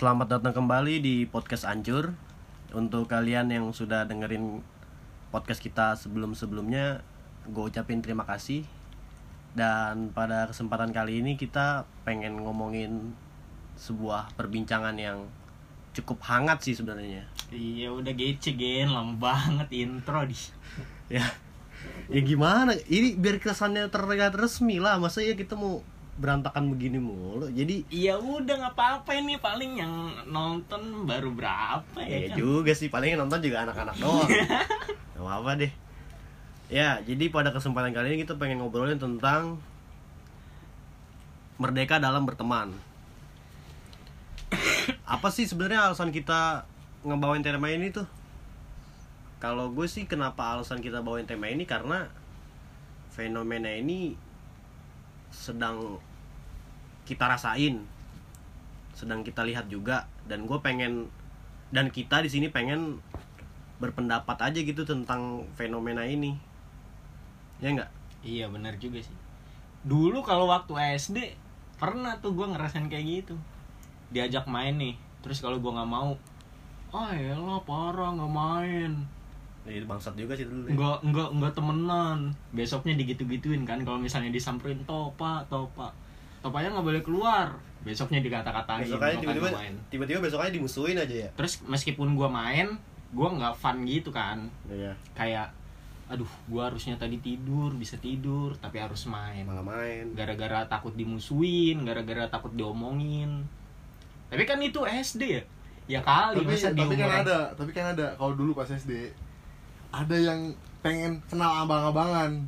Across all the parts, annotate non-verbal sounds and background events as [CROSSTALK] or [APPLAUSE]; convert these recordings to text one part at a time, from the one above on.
Selamat datang kembali di podcast Ancur. Untuk kalian yang sudah dengerin podcast kita sebelum-sebelumnya, gue ucapin terima kasih. Dan pada kesempatan kali ini kita pengen ngomongin sebuah perbincangan yang cukup hangat sih sebenarnya. Iya udah gece gen lama banget intro di. Ya, ya gimana? Ini biar kesannya terlihat resmi lah. Masa ya kita mau berantakan begini mulu. Jadi Iya udah nggak apa-apa ini paling yang nonton baru berapa Ya ya kan? juga sih, paling yang nonton juga anak-anak doang [LAUGHS] Gak apa-apa deh Ya, jadi pada kesempatan kali ini kita pengen ngobrolin tentang Merdeka dalam berteman Apa sih sebenarnya alasan kita ngebawain tema ini tuh? Kalau gue sih kenapa alasan kita bawain tema ini karena Fenomena ini sedang kita rasain sedang kita lihat juga dan gue pengen dan kita di sini pengen berpendapat aja gitu tentang fenomena ini ya enggak Iya benar juga sih. Dulu kalau waktu SD pernah tuh gue ngerasain kayak gitu. Diajak main nih, terus kalau gue nggak mau, ah elah parah nggak main. jadi bangsat juga sih dulu ya. nggak nggak nggak temenan besoknya digitu-gituin kan kalau misalnya disamperin topa topa topanya nggak boleh keluar. Besoknya dikata-katain besok aja kalau tiba-tiba tiba-tiba besok aja dimusuhin aja ya? Terus meskipun gua main gua nggak fun gitu kan. Iya. Kayak aduh gua harusnya tadi tidur bisa tidur tapi harus main. Malah main. Gara-gara takut dimusuhin gara-gara takut diomongin. Tapi kan itu SD ya? Ya kali tapi masa tapi kan ada tapi kan ada kalau dulu pas SD ada yang pengen kenal abang-abangan.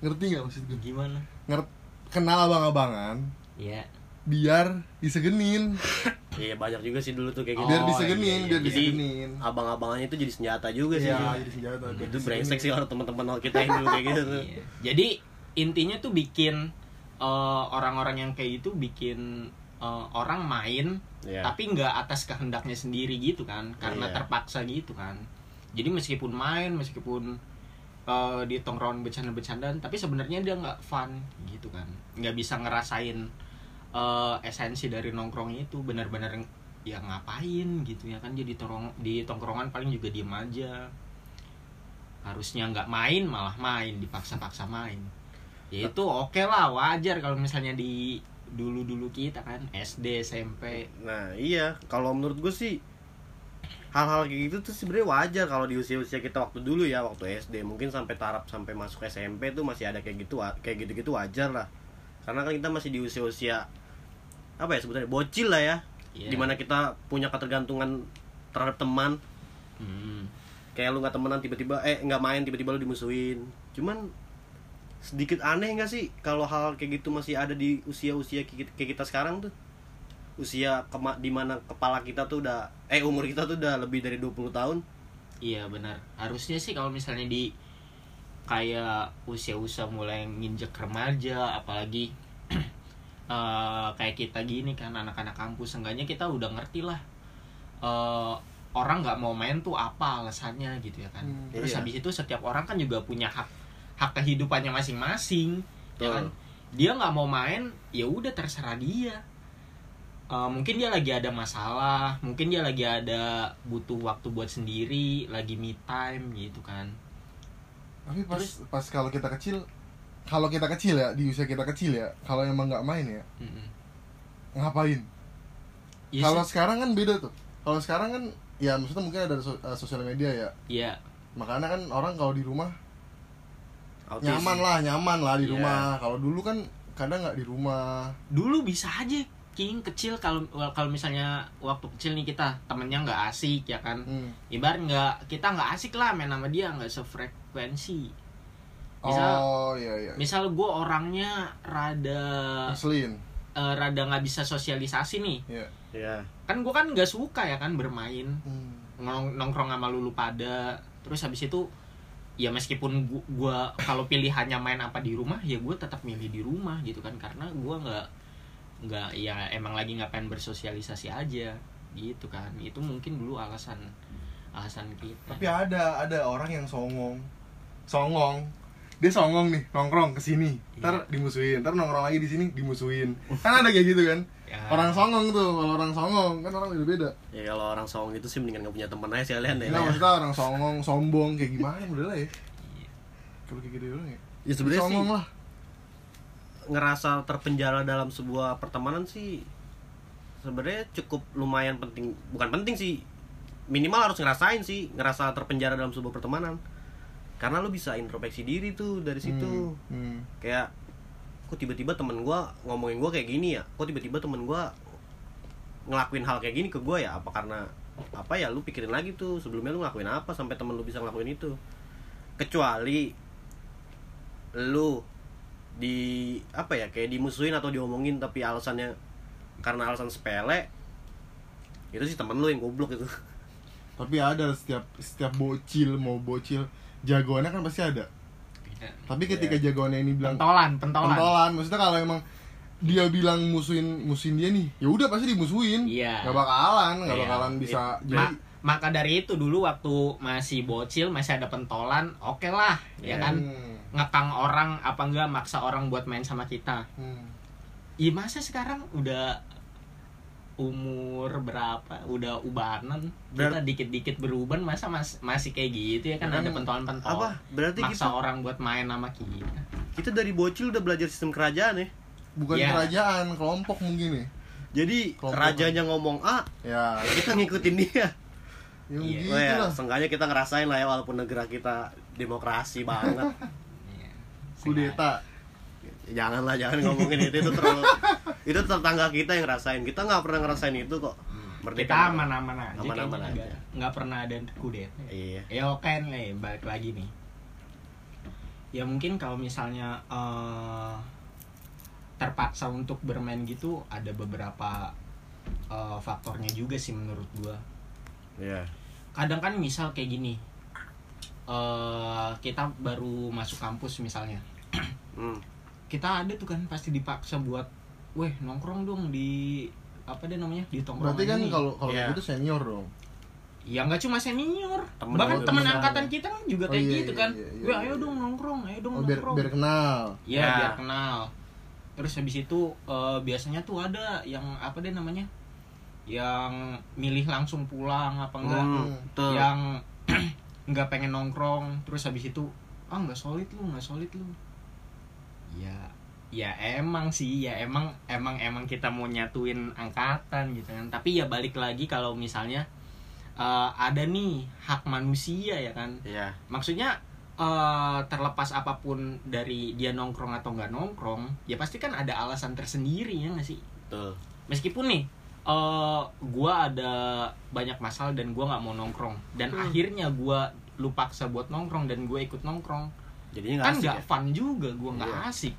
Ngerti nggak maksud gue gimana? Ngerti kenal abang-abangan ya biar disegenin iya banyak juga sih dulu tuh kayak gitu biar Oh, disegenin iya, iya. biar disegenin abang-abangannya itu jadi senjata juga sih iya jadi senjata itu brengsek sih kalau teman-teman kita yang dulu kayak gitu tuh Iya. Jadi intinya tuh bikin eh, orang-orang yang kayak itu bikin eh, orang main Iya. tapi nggak atas kehendaknya sendiri gitu kan karena Iya. terpaksa gitu kan. Jadi meskipun main meskipun eh, di tongkrongan bercanda-bercandaan tapi sebenarnya dia nggak fun gitu kan. nggak bisa ngerasain eh, esensi dari nongkrong itu benar-benar ya ngapain gitu ya kan. Jadi tongkrong di tongkrongan paling juga diem aja. Harusnya nggak main malah main dipaksa-paksa main. Ya itu oke lah wajar kalau misalnya di dulu-dulu kita kan SD SMP Nah iya, kalau menurut gue sih hal-hal kayak gitu tuh sebenarnya wajar kalau di usia-usia kita waktu dulu ya waktu SD mungkin sampai taraf sampai masuk SMP tuh masih ada kayak gitu kayak gitu-gitu wajar lah. Karena kan kita masih di usia-usia apa ya sebenarnya bocil lah ya. Iya. di mana kita punya ketergantungan terhadap teman. Hmm. kayak lu nggak temenan tiba-tiba eh nggak main tiba-tiba lu dimusuhin. Cuman sedikit aneh nggak sih kalau hal kayak gitu masih ada di usia-usia kayak kita sekarang tuh usia kema di mana kepala kita tuh udah eh umur kita tuh udah lebih dari 20 tahun. Iya benar. Harusnya sih kalau misalnya di kayak usia-usia mulai nginjek remaja apalagi [CLEARS THROAT] eh, kayak kita gini kan anak-anak kampus seenggaknya kita udah ngerti lah eh, orang nggak mau main tuh apa alasannya gitu ya kan. Hmm, terus iya. habis itu setiap orang kan juga punya hak hak kehidupannya masing-masing ya kan. Dia nggak mau main ya udah terserah dia Eh, mungkin dia lagi ada masalah mungkin dia lagi ada butuh waktu buat sendiri lagi me time gitu kan. Tapi pas pas kalau kita kecil kalau kita kecil ya di usia kita kecil ya kalau emang nggak main ya Mm-mm. ngapain? Iya kalau sekarang kan beda tuh. Kalau sekarang kan ya maksudnya mungkin ada so- eh, sosial media ya. Iya, makanya kan orang kalau di rumah Autis. nyaman lah nyaman lah di Iya. rumah. Kalau dulu kan kadang nggak di rumah. Dulu bisa aja king kecil kalau kalau misalnya waktu kecil nih kita temennya nggak asik ya kan? Hmm. ibarat nggak kita nggak asik lah main sama dia nggak sefrekuensi. Misal- oh iya iya misal gue orangnya rada ngeselin. eh, rada nggak bisa sosialisasi nih. Iya. ya kan gue kan nggak suka ya kan bermain. Hmm. Nong- nongkrong sama lulu pada. Terus habis itu ya meskipun gua, gua kalau pilihannya main apa di rumah ya gue tetap milih di rumah gitu kan. Karena gua nggak nggak ya emang lagi nggak pengen bersosialisasi aja gitu kan. Itu mungkin dulu alasan alasan kita. Tapi ada ada orang yang songong. Songong. Dia songong nih nongkrong ke sini. Ntar dimusuhin. Ntar nongkrong lagi di sini dimusuhin. Kan ada kayak gitu kan? Ya. orang songong tuh kalau orang songong kan orang beda beda ya kalau orang songong itu sih mendingan gak punya temen aja sekalian deh nah ya. maksudnya orang songong sombong kayak gimana? Udah lah ya. Iya. kalau kayak gitu doang ya. Ya sebenarnya sih songong lah ngerasa terpenjara dalam sebuah pertemanan sih sebenarnya cukup lumayan penting. Bukan penting sih minimal harus ngerasain sih ngerasa terpenjara dalam sebuah pertemanan. Karena lu bisa introspeksi diri tuh dari situ. Hmm, hmm. kayak kok tiba-tiba temen gua ngomongin gua kayak gini ya? Kok tiba-tiba temen gua ngelakuin hal kayak gini ke gua ya? Apa karena apa ya? Lu pikirin lagi tuh sebelumnya lu ngelakuin apa sampai temen lu bisa ngelakuin itu? Kecuali lu di apa ya kayak dimusuhin atau diomongin tapi alasannya karena alasan sepele itu sih temen lu yang goblok itu. [LAUGHS] Tapi ada setiap setiap bocil mau bocil jagoannya kan pasti ada. Beda. tapi ketika jagoannya ini bilang pentolan pentolan. Pentolan maksudnya kalau emang dia bilang musuhin musuhin dia nih ya udah pasti dimusuhin. Iya. nggak bakalan nggak Iya. bakalan bisa Ma- jadi. maka dari itu dulu waktu masih bocil masih ada pentolan oke lah ya kan? Hmm, ngekang orang apa enggak maksa orang buat main sama kita. Hmm. Iya masa sekarang udah umur berapa? Udah ubanan. Kita Ber- dikit-dikit beruban masa mas masih kayak gitu ya kan? Ya kan, ada pentolan-pentolan apa? Berarti maksa kita orang buat main sama kita. Kita dari bocil udah belajar sistem kerajaan ya? Bukan Iya. kerajaan kelompok mungkin ya. Jadi Kelompok. rajanya ngomong A ya. kita ngikutin dia. Ya Iya. gitu Oh ya, lah. seenggaknya kita ngerasain lah ya walaupun negara kita demokrasi banget. [LAUGHS] Kudeta Janganlah, jangan ngomongin itu itu terlalu [LAUGHS] itu tetangga kita yang ngerasain. Kita nggak pernah ngerasain itu kok. Merdeka. kita aman-aman aja Aman-aman aja. nggak pernah ada kudeta Iya. ya oke nih balik lagi nih ya mungkin kalau misalnya eh, terpaksa untuk bermain gitu ada beberapa eh, faktornya juga sih menurut gua Iya. kadang kan misal kayak gini eh kita baru masuk kampus misalnya Hmm. kita ada tuh kan pasti dipaksa buat weh nongkrong dong di apa deh namanya di tongkrongan berarti kan ini." kalau kalau Iya. gitu senior dong ya nggak cuma senior Temen bahkan teman angkatan kita kan juga Oh, kayak iya, gitu iya, kan iya, iya, weh iya. ayo dong nongkrong ayo dong oh, biar nongkrong biar kenal Iya Ya. biar kenal. Terus habis itu eh, biasanya tuh ada yang apa deh namanya? Yang milih langsung pulang apa enggak? Hmm, betul. Yang [CLEARS THROAT] nggak pengen nongkrong. Terus habis itu ah nggak solid lu, nggak solid lu. Ya ya emang sih ya emang emang emang kita mau nyatuin angkatan gitu kan tapi ya balik lagi kalau misalnya eh, ada nih hak manusia ya kan Iya. maksudnya eh, terlepas apa pun dari dia nongkrong atau nggak nongkrong ya pasti kan ada alasan tersendiri ya nggak sih Betul. meskipun nih eh gua ada banyak masalah dan gua nggak mau nongkrong dan Hmm. akhirnya gua lu paksa buat nongkrong dan gue ikut nongkrong Jadinya nggak kan asik nggak ya. fun juga gua nggak Iya. asik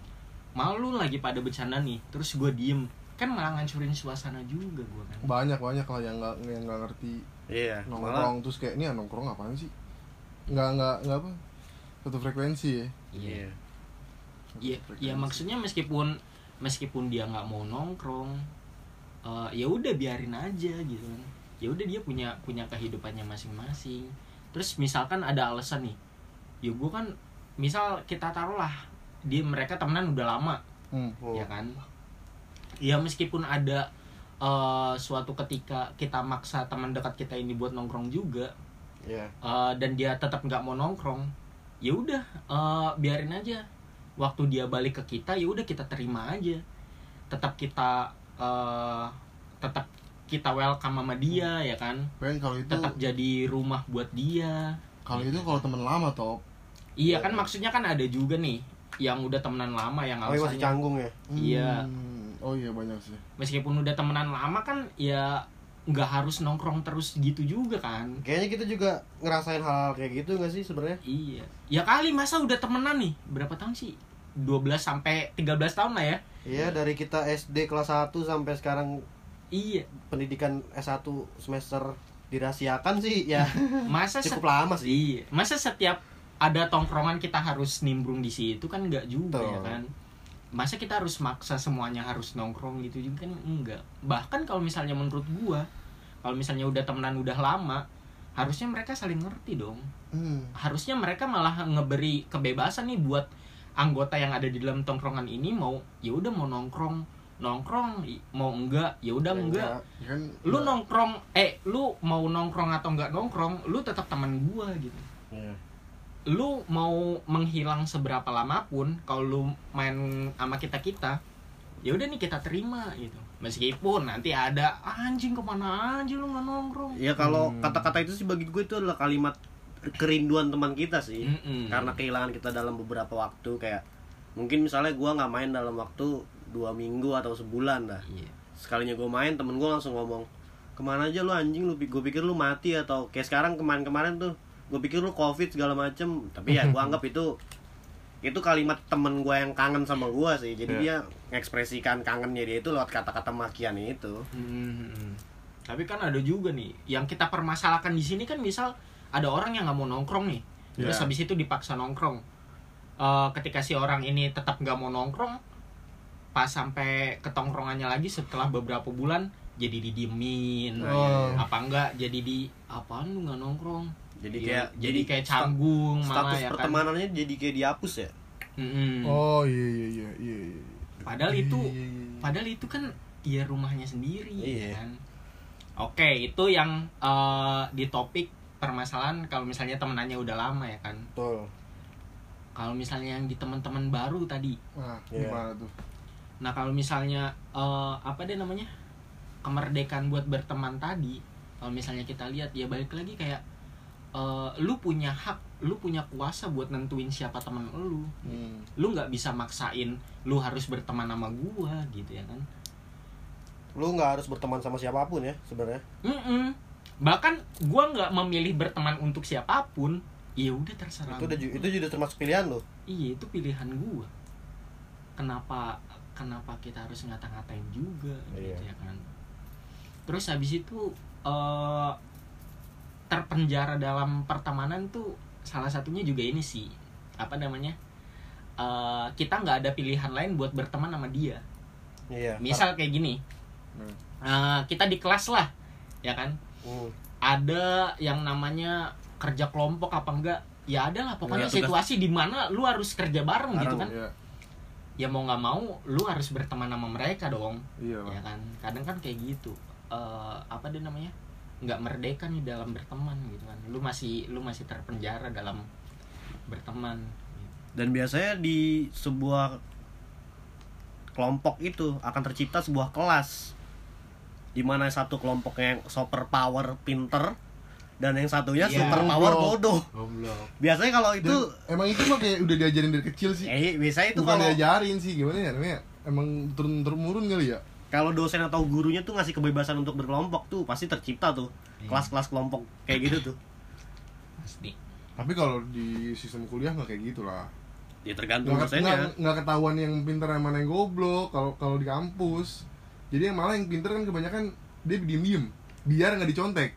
malu lagi pada bercanda nih terus gua diem kan malah ngancurin suasana juga gua kan banyak banyak lah yang nggak yang nggak ngerti Iya. Malah nongkrong terus kayak ini nongkrong apaan sih nggak nggak nggak apa satu frekuensi ya Iya. Satu Iya, frekuensi. ya maksudnya meskipun meskipun dia nggak mau nongkrong, eh, ya udah biarin aja gitu kan. Ya udah dia punya punya kehidupannya masing-masing. Terus misalkan ada alasan nih, ya gue kan, misal kita taruhlah dia mereka temenan udah lama, Hmm. Oh. ya kan. Ya meskipun ada eh, suatu ketika kita maksa teman dekat kita ini buat nongkrong juga, Iya. Eh, dan dia tetap nggak mau nongkrong ya udah eh, biarin aja waktu dia balik ke kita ya udah kita terima aja tetap kita eh, tetap kita welcome sama dia ya kan Pengen kalau itu tetap jadi rumah buat dia kalau itu kalau temen lama top iya kan maksudnya kan ada juga nih yang udah temenan lama yang Oh, iya, masih alasannya canggung ya. Iya. Hmm. oh iya banyak sih meskipun udah temenan lama kan ya nggak harus nongkrong terus gitu juga kan Kayaknya kita juga ngerasain hal, -hal kayak gitu gak sih sebenarnya? Iya. Ya kali masa udah temenan nih. Berapa tahun sih? 12 sampai 13 tahun lah ya. Iya, dari kita SD kelas 1 sampai sekarang Iya. pendidikan S1 semester dirahasiakan sih ya [LAUGHS] Masa cukup lama sih. Iya. Masa setiap ada tongkrongan kita harus nimbrung di situ kan enggak juga Betul. ya kan. Masa kita harus maksa semuanya harus nongkrong gitu juga kan enggak. Bahkan kalau misalnya menurut gua kalau misalnya udah temenan udah lama harusnya mereka saling ngerti dong hmm. harusnya mereka malah ngeberi kebebasan nih buat anggota yang ada di dalam tongkrongan ini mau ya udah mau nongkrong nongkrong mau enggak ya udah enggak Ya kan lu nggak- nongkrong eh lu mau nongkrong atau enggak nongkrong lu tetap teman gua gitu Iya. Lu mau menghilang seberapa lama pun kalau lu main sama kita kita ya udah nih kita terima gitu meskipun nanti ada anjing ke mana aja lu nggak nongkrong Ya kalau Hmm. kata-kata itu sih bagi gue itu adalah kalimat kerinduan teman kita sih. Mm-mm. Karena kehilangan kita dalam beberapa waktu kayak mungkin misalnya gua nggak main dalam waktu dua minggu atau sebulan dah. iya Sekalinya gue main temen gue langsung ngomong ke mana aja lu anjing lu gue pikir lu mati atau kayak sekarang kemarin-kemarin tuh gue pikir lu covid segala macem tapi ya gue [LAUGHS] anggap itu itu kalimat temen gue yang kangen sama gue sih jadi Iya. dia mengekspresikan kangennya dia itu lewat kata-kata makian itu Hmm. Tapi kan ada juga nih yang kita permasalahkan di sini kan misal ada orang yang nggak mau nongkrong nih, terus Ya. habis itu dipaksa nongkrong. Eh, ketika si orang ini tetap nggak mau nongkrong, pas sampai ke tongkrongannya lagi setelah beberapa bulan jadi didiemin, Oh. apa enggak jadi di apaan lu nggak nongkrong? Jadi Iya, kayak jadi kayak sta- canggung malah status ya kan. pertemanannya jadi kayak dihapus ya Mm-mm. oh iya iya iya iya iya. Padahal itu Iya, iya, iya. Padahal itu kan ya rumahnya sendiri Iya. kan. Oke, itu yang eh, di topik permasalahan kalau misalnya temenannya udah lama ya kan. betul Kalau misalnya yang di teman-teman baru tadi. nah Iya. gimana tuh Nah, kalau misalnya eh, apa deh namanya? kemerdekaan buat berteman tadi. Kalau misalnya kita lihat ya balik lagi kayak eh, lu punya hak, lu punya kuasa buat nentuin siapa teman lu. hmm. Lu nggak bisa maksain lu harus berteman sama gua gitu ya kan. lu nggak harus berteman sama siapa pun ya sebenarnya bahkan gua nggak memilih berteman untuk siapa pun ya udah terserah itu udah itu juga termasuk pilihan lo iya itu pilihan gua kenapa kenapa kita harus ngata-ngatain juga Iya. gitu ya kan terus habis itu eh terpenjara dalam pertemanan tuh salah satunya juga ini sih. Apa namanya? Eh, kita nggak ada pilihan lain buat berteman sama dia. Iya. Misal kayak gini. Hmm. eh, kita di kelas lah ya kan? Hmm. ada yang namanya kerja kelompok apa enggak? Ya ada lah pokoknya Ya, situasi di mana lu harus kerja bareng, gitu kan? Iya, ya mau nggak mau lu harus berteman sama mereka dong iya ya kan? Kadang kan kayak gitu. Eh, apa dia namanya nggak merdeka nih dalam berteman gitu kan. Lu masih lu masih terpenjara dalam berteman. Dan biasanya di sebuah kelompok itu akan tercipta sebuah kelas di mana satu kelompoknya yang super power pinter dan yang satunya Iya. super power Goblok. bodoh. Goblok. Biasanya kalau itu Dan emang itu mah kayak udah diajarin dari kecil sih. Eh biasanya itu bukan kalau diajarin sih gimana ya namanya? Emang turun turun kali ya kalau dosen atau gurunya tuh ngasih kebebasan untuk berkelompok tuh pasti tercipta tuh. Iya. kelas-kelas kelompok kayak gitu tuh. Pasti. Tapi kalau di sistem kuliah nggak kayak gitu lah. Ya tergantung nggak dosennya. nggak- ketahuan yang pinter yang mana yang goblok kalau kalau di kampus. Jadi yang malah yang pinter kan kebanyakan dia diem diem biar nggak dicontek.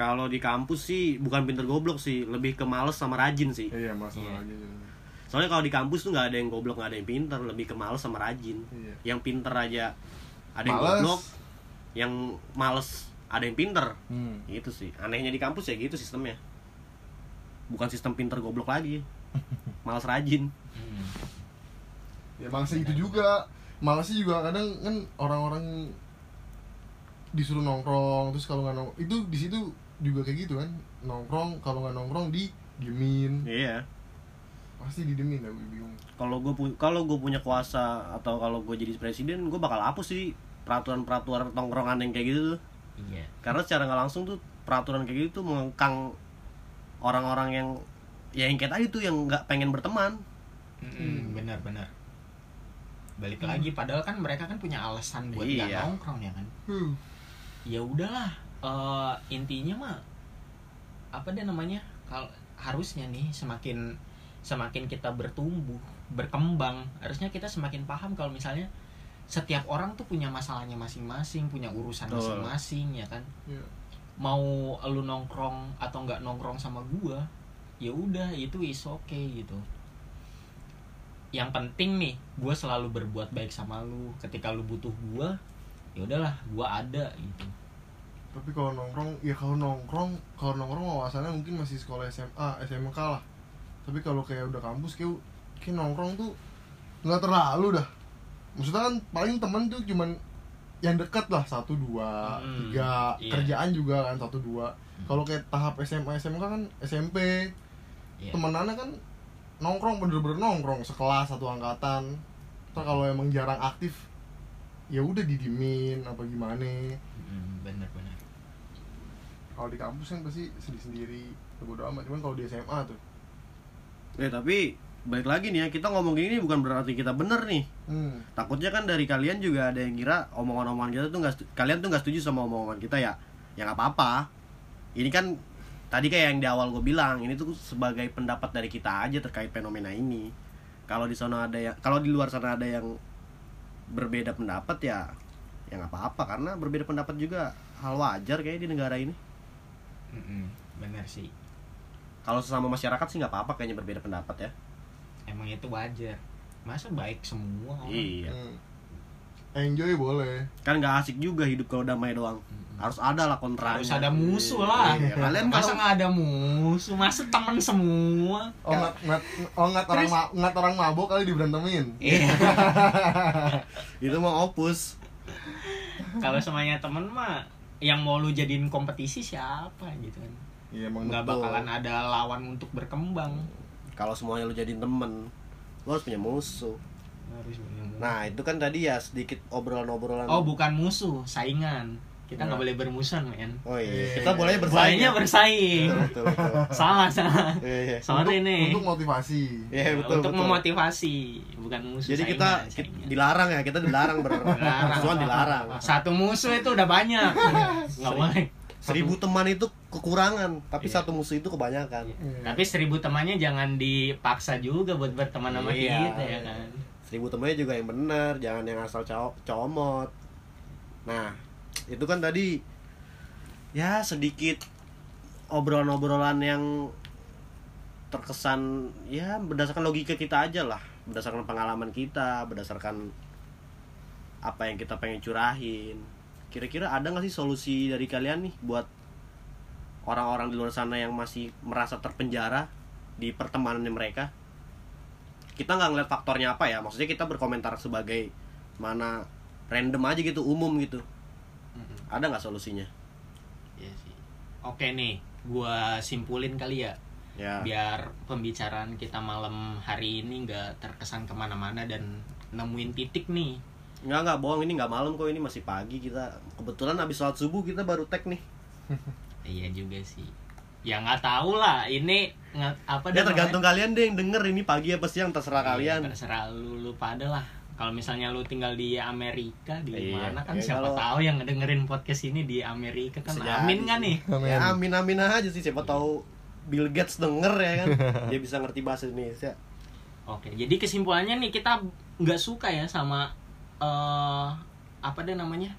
Kalau di kampus sih bukan pinter goblok sih lebih ke males sama rajin sih. Iya masalah Iya. aja soalnya kalau di kampus tuh nggak ada yang goblok nggak ada yang pinter lebih ke males sama rajin. Iya. Yang pinter aja ada yang Males. goblok yang males ada yang pinter. Hmm. itu sih. Anehnya di kampus ya gitu sistemnya. Bukan sistem pinter goblok lagi. [LAUGHS] Males rajin. Hmm. ya malasnya itu juga. Malasnya juga. Kadang kan orang-orang disuruh nongkrong terus kalau nggak nongkrong itu di situ juga kayak gitu kan. Nongkrong kalau nggak nongkrong di diemin. Iya pasti didiemin aku bingung. Kalau gue kalau gue punya kuasa atau kalau gue jadi presiden gue bakal hapus sih peraturan-peraturan tongkrongan yang kayak gitu tuh. Iya. Karena secara nggak langsung tuh peraturan kayak gitu tuh mengekang orang-orang yang ya yang kayak tadi tuh yang nggak pengen berteman. Mm-mm, benar-benar balik lagi padahal kan mereka kan punya alasan buat nggak Iya. nongkrong ya kan? Hmm. ya udahlah eh, intinya mah apa deh namanya kalau harusnya nih semakin semakin kita bertumbuh berkembang harusnya kita semakin paham kalau misalnya setiap orang tuh punya masalahnya masing-masing punya urusan masing-masing ya kan? Iya. mau lu nongkrong atau nggak nongkrong sama gua ya udah itu is okay gitu. Yang penting nih gua selalu berbuat baik sama lu. Ketika lu butuh gua ya udahlah gua ada gitu. Tapi kalau nongkrong ya kalau nongkrong kalau nongkrong wawasannya mungkin masih sekolah SMA SMK lah tapi kalau kayak udah kampus kayak kayak nongkrong tuh nggak terlalu dah. Maksudnya kan paling temen tuh cuman yang dekat lah satu dua Hmm, tiga. iya. kerjaan juga kan satu dua. Kalau kayak tahap SMA SMK kan SMP Iya. temenannya kan nongkrong bener-bener nongkrong sekelas satu angkatan. Ntar kalau emang jarang aktif ya udah didimin apa gimana Mm, bener-bener kalau di kampus kan pasti sedih sendiri. Bodo amat cuman kalau di SMA tuh Eh tapi balik lagi nih ya kita ngomong gini bukan berarti kita bener nih. hmm. Takutnya kan dari kalian juga ada yang kira omongan-omongan kita tuh nggak kalian tuh nggak setuju sama omongan kita ya. Ya nggak apa-apa. Ini kan tadi kayak yang di awal gue bilang ini tuh sebagai pendapat dari kita aja terkait fenomena ini. Kalau di sana ada yang kalau di luar sana ada yang berbeda pendapat ya ya nggak apa-apa karena berbeda pendapat juga hal wajar kayak di negara ini. Mm-mm, bener sih Kalau sesama masyarakat sih nggak apa-apa kayaknya berbeda pendapat ya. emang itu wajar masa baik semua orang? Iya. Hmm. enjoy boleh kan nggak asik juga hidup kalau damai doang Mm-mm. harus ada lah kontranya harus ada musuh lah Iya, kalian masa kalau nggak ada musuh masa teman semua oh ngat ngat oh ngat orang ma ngat orang mabok kali diberantemin Iya. [LAUGHS] itu mau opus kalau semuanya temen mah yang mau lu jadiin kompetisi siapa gitu kan iya emang nggak betul. bakalan ada lawan untuk berkembang kalau semuanya lu jadiin temen lu harus punya musuh harus punya musuh. nah itu kan tadi ya sedikit obrolan-obrolan oh bukan musuh saingan kita nggak Nah. boleh bermusuhan men oh iya Iya. kita boleh bersaing Bolehnya ya? bersaing betul betul, betul. [LAUGHS] salah salah Iya, iya. sorry untuk, nih untuk motivasi Iya, betul untuk betul. memotivasi bukan musuh jadi saingan, kita, saingan. kita dilarang ya kita [LAUGHS] dilarang bermusuhan dilarang satu musuh itu udah banyak [LAUGHS] nggak boleh seribu teman itu kekurangan tapi Iya. satu musuh itu kebanyakan Iya. tapi seribu temannya jangan dipaksa juga buat berteman sama Iya. kita ya kan seribu temannya juga yang benar jangan yang asal co- comot nah itu kan tadi ya sedikit obrolan-obrolan yang terkesan ya berdasarkan logika kita aja lah berdasarkan pengalaman kita berdasarkan apa yang kita pengen curahin kira-kira ada nggak sih solusi dari kalian nih buat orang-orang di luar sana yang masih merasa terpenjara di pertemanannya mereka kita nggak ngeliat faktornya apa ya. Maksudnya kita berkomentar sebagai mana random aja gitu umum gitu. Ada nggak solusinya? Iya sih. Oke nih, gua simpulin kali ya, ya. Biar pembicaraan kita malam hari ini nggak terkesan ke mana-mana dan nemuin titik nih. nggak nggak bohong. Ini nggak malam kok ini masih pagi kita. Kebetulan habis sholat subuh kita baru tag nih [LAUGHS] Iya juga sih. Ya nggak tahu lah, ini nggak apa ya namanya? tergantung kalian deh yang denger ini pagi apa siang terserah Iya, kalian terserah lu, lu pada lah. Kalau misalnya lu tinggal di Amerika di Iya, mana kan ya siapa kalau- tahu yang ngedengerin podcast ini di Amerika kan Bisa amin kan nih. Amin. ya amin amin aja sih siapa tahu Bill Gates denger ya kan [LAUGHS] dia bisa ngerti bahasa Indonesia Oke, jadi kesimpulannya nih kita nggak suka ya sama eh apa deh namanya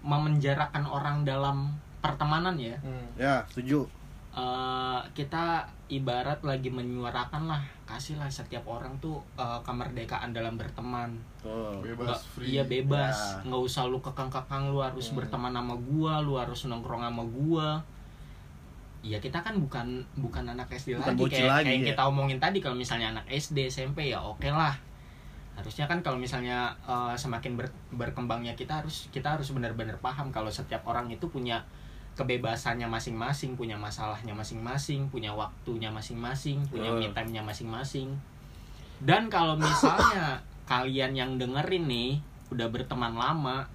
memenjarakan orang dalam pertemanan ya. Hmm. ya setuju Eh kita ibarat lagi menyuarakan lah kasihlah setiap orang tuh eh, kemerdekaan dalam berteman. Tuh. bebas Nggak- free Iya bebas, Ya. nggak usah lu kekang-kekang lu harus Hmm. berteman sama gua, lu harus nongkrong sama gua. Iya kita kan bukan bukan anak SD Bukan lagi kayak, lagi, kayak yang ya. kita omongin tadi kalau misalnya anak SD SMP ya oke lah. Harusnya kan kalau misalnya eh, semakin ber- berkembangnya kita harus kita harus benar-benar paham kalau setiap orang itu punya kebebasannya masing-masing, punya masalahnya masing-masing, punya waktunya masing-masing, punya Betul. me time-nya masing-masing. Dan kalau misalnya [COUGHS] kalian yang dengerin nih udah berteman lama,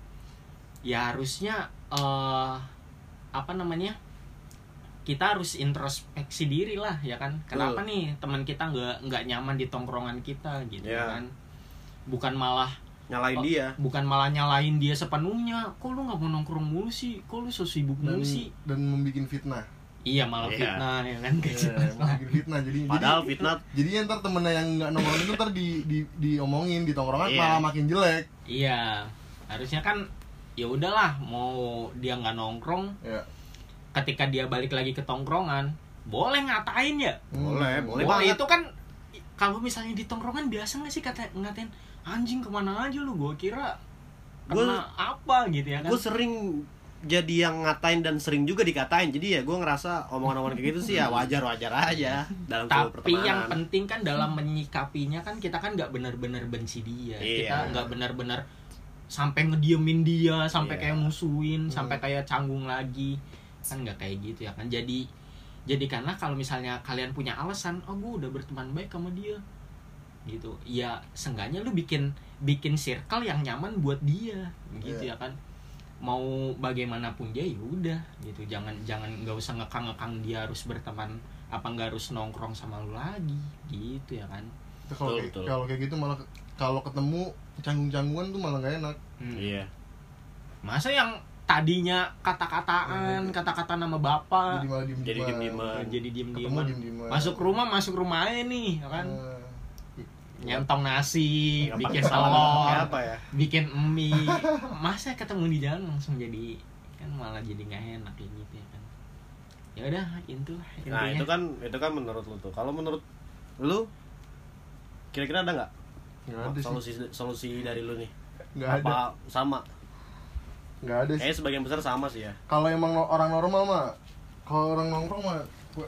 ya harusnya eh apa namanya? Kita harus introspeksi diri lah ya kan. Kenapa nih teman kita nggak nggak nyaman di tongkrongan kita gitu Ya. kan? Bukan malah nyalain Oh, dia bukan malah nyalain dia sepenuhnya. Kok lu nggak mau nongkrong mulu sih? Kok lu so sibuk dan mulu sih? dan membuat fitnah Iya malah Iya. fitnah ya kan kayak Iya, gitu. membuat fitnah jadi padahal jadi, fitnah jadi ntar temennya yang nggak nongkrong itu ntar di, di diomongin di tongkrongan Iya. malah makin jelek Iya, harusnya kan ya udahlah mau dia nggak nongkrong, ya ketika dia balik lagi ke tongkrongan, boleh ngatain ya. boleh Hmm. boleh Wah banget itu kan kalau misalnya di tongkrongan biasa nggak sih kata ngatain anjing ke mana aja lu? Gue kira Gua- kena apa gitu ya kan? gue sering jadi yang ngatain dan sering juga dikatain jadi ya gue ngerasa omongan-omongan kayak gitu sih ya wajar-wajar aja dalam tapi yang penting kan dalam menyikapinya kan kita kan nggak benar-benar benci dia Iya. kita nggak benar-benar sampai ngediemin dia sampai Iya. kayak musuhin Hmm. sampai kayak canggung lagi kan nggak kayak gitu ya kan jadi jadi karena kalau misalnya kalian punya alasan oh gue udah berteman baik sama dia gitu. Ya seenggaknya lu bikin bikin circle yang nyaman buat dia gitu Iya. ya kan. Mau bagaimanapun dia ya udah gitu. Jangan jangan nggak usah ngekang ngekang dia harus berteman apa nggak harus nongkrong sama lu lagi gitu ya kan. Kalau kayak, kalau kayak gitu malah kalau ketemu canggung-canggungan tuh malah nggak enak. Hmm. iya. Masa yang tadinya kata-kataan Iya. kata-kata nama bapak jadi malah diem Jadi diem-dieman. jadi diem masuk rumah masuk rumah aja nih ya kan. Iya. Nyentong nasi Nggak bikin telur pakai apa ya? bikin mie. [LAUGHS] Masa ketemu di jalan langsung jadi kan malah jadi nggak enak kayak gitu ya kan. Ya udah itu nah intinya. itu kan itu kan menurut lu tuh. Kalau menurut lu kira-kira ada nggak? Ada sih. Solusi solusi dari lu nih? Nggak ada. apa sama? Nggak ada sih. kayaknya sebagian besar sama sih ya. Kalau emang orang normal mah kalau orang nongkrong mah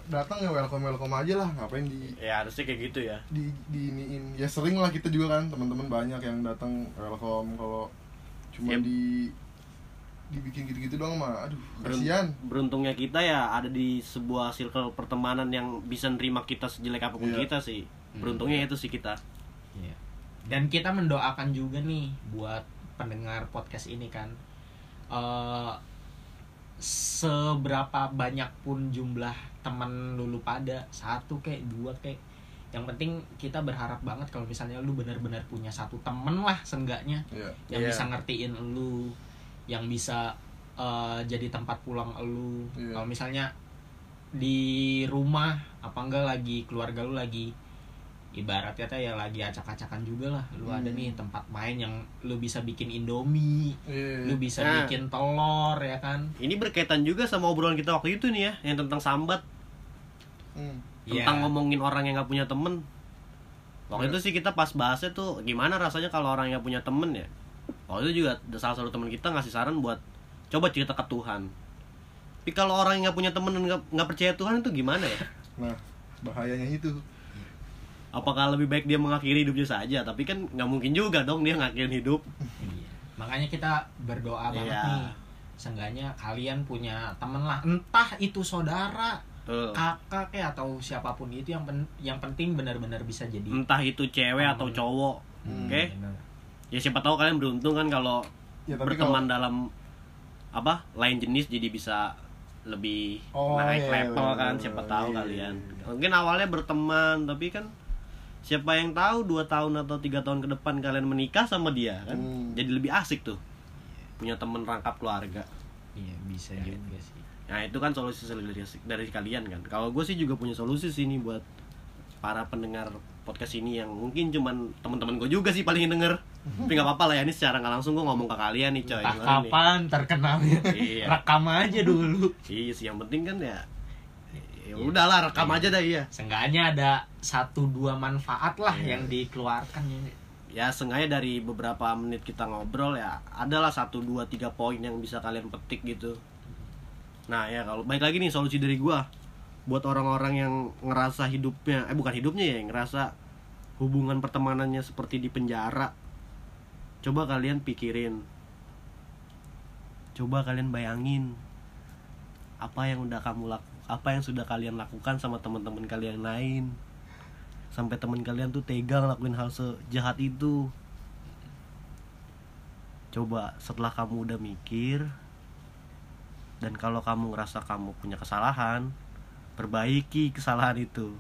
datang ya welcome welcome aja lah ngapain di ya harusnya kayak gitu ya di di iniin ya sering lah kita juga kan teman-teman banyak yang datang welcome kalau cuma Yep. di dibikin gitu-gitu doang mah aduh kasihan beruntungnya kita ya ada di sebuah circle pertemanan yang bisa nerima kita sejelek apa pun Iya. kita sih Hmm. beruntungnya itu sih kita Iya. Dan kita mendoakan juga nih buat pendengar podcast ini kan eh seberapa banyak pun jumlah teman lulu pada satu kayak dua kayak yang penting kita berharap banget kalau misalnya lu benar-benar punya satu temen lah seenggaknya ya yang Iya. bisa ngertiin lu yang bisa eh, jadi tempat pulang lu Iya. kalau misalnya di rumah apa enggak lagi keluarga lu lagi ibaratnya teh ya lagi acak-acakan juga lah lu ada Hmm. nih tempat main yang lu bisa bikin indomie Iya. lu bisa Nah. bikin telur ya kan ini berkaitan juga sama obrolan kita waktu itu nih ya yang tentang sambat Hmm. tentang Ya. ngomongin orang yang nggak punya temen waktu Iya. itu sih kita pas bahasnya tuh gimana rasanya kalau orang yang nggak punya temen ya waktu itu juga ada salah satu teman kita ngasih saran buat coba cerita ke Tuhan tapi kalau orang yang nggak punya temen dan nggak percaya Tuhan itu gimana ya nah bahayanya itu apakah lebih baik dia mengakhiri hidupnya saja tapi kan nggak mungkin juga dong dia ngakhirin hidup Iya. makanya kita berdoa banget Iya. nih seenggaknya kalian punya temen lah entah itu saudara Tuh. kakak kayak atau siapa pun itu yang pen- yang penting benar-benar bisa jadi entah itu cewek atau Temen. cowok Hmm, oke benar. ya siapa tahu kalian beruntung kan kalau ya berteman dalam apa lain jenis jadi bisa lebih Oh, naik iya, level iya, kan iya, siapa iya, tahu iya, kalian iya. mungkin awalnya berteman tapi kan siapa yang tahu dua tahun atau tiga tahun ke depan kalian menikah sama dia kan? Hmm. jadi lebih asik tuh. Punya temen rangkap keluarga. Iya bisa Ya. juga sih. Nah itu kan solusi dari dari kalian kan? Kalau gue sih juga punya solusi sih nih buat para pendengar podcast ini yang mungkin cuman teman-teman gue juga sih paling denger. Tapi nggak apa-apa lah ya ini secara nggak langsung gue ngomong ke kalian nih coy. Entah kapan terkenalnya. Iya. rekam aja dulu. Iya sih yang penting kan ya ya udahlah rekam Iya. aja dah iya. Seenggaknya ada satu dua manfaat lah Iya. yang dikeluarkan ya. Ya sengaja dari beberapa menit kita ngobrol ya adalah satu dua tiga poin yang bisa kalian petik gitu. Nah ya kalau baik lagi nih solusi dari gua buat orang-orang yang ngerasa hidupnya eh bukan hidupnya ya yang ngerasa hubungan pertemanannya seperti di penjara. Coba kalian pikirin. Coba kalian bayangin apa yang udah kamu laku apa yang sudah kalian lakukan sama teman-teman kalian lain. Sampai teman kalian tuh tega ngelakuin hal sejahat itu. Coba setelah kamu udah mikir dan kalau kamu ngerasa kamu punya kesalahan perbaiki kesalahan itu.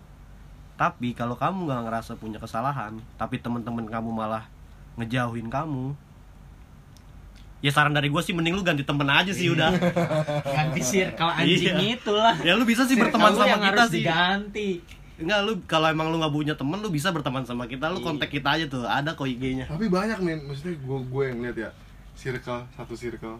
Tapi kalau kamu nggak ngerasa punya kesalahan tapi teman-teman kamu malah ngejauhin kamu ya saran dari gue sih mending lu ganti temen aja sih udah [LAUGHS] Ganti circle anjing Iya. itulah. ya lu bisa sih Circle berteman sama yang kita harus sih diganti. Enggak lu kalau emang lu nggak punya temen lu bisa berteman sama kita lu Iya. kontak kita aja tuh ada kok IG-nya tapi banyak men maksudnya gue gue yang lihat ya circle satu circle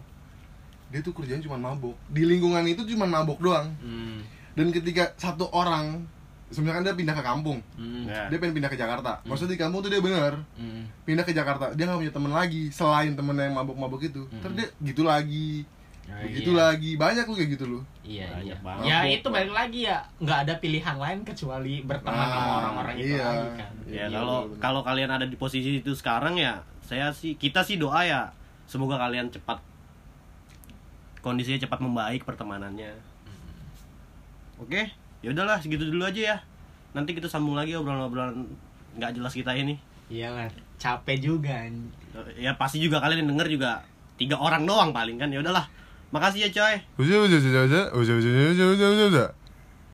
dia tuh kerjanya cuma mabok di lingkungan itu cuma mabok doang Hmm. dan ketika satu orang sebenarnya kan dia pindah ke kampung Hmm. Ya. dia pengen pindah ke Jakarta maksudnya di kampung tuh dia bener Hmm. pindah ke Jakarta dia nggak punya temen lagi selain temen yang mabok-mabok itu Hmm. terus dia gitu lagi Oh, begitu iya. lagi banyak lu kayak gitu lu Iya, Banyak iya. banget. Ya itu balik lagi ya, nggak ada pilihan lain kecuali berteman sama Ah, orang-orang itu iya. lagi kan. ya Iya, kalau bener-bener. kalau kalian ada di posisi itu sekarang ya saya sih kita sih doa ya semoga kalian cepat kondisinya cepat membaik pertemanannya oke ya udahlah segitu dulu aja ya. Nanti kita sambung lagi obrolan-obrolan nggak jelas kita ini. Iya kan, capek juga. ya pasti juga kalian yang denger juga tiga orang doang paling kan. Ya udahlah. Makasih ya coy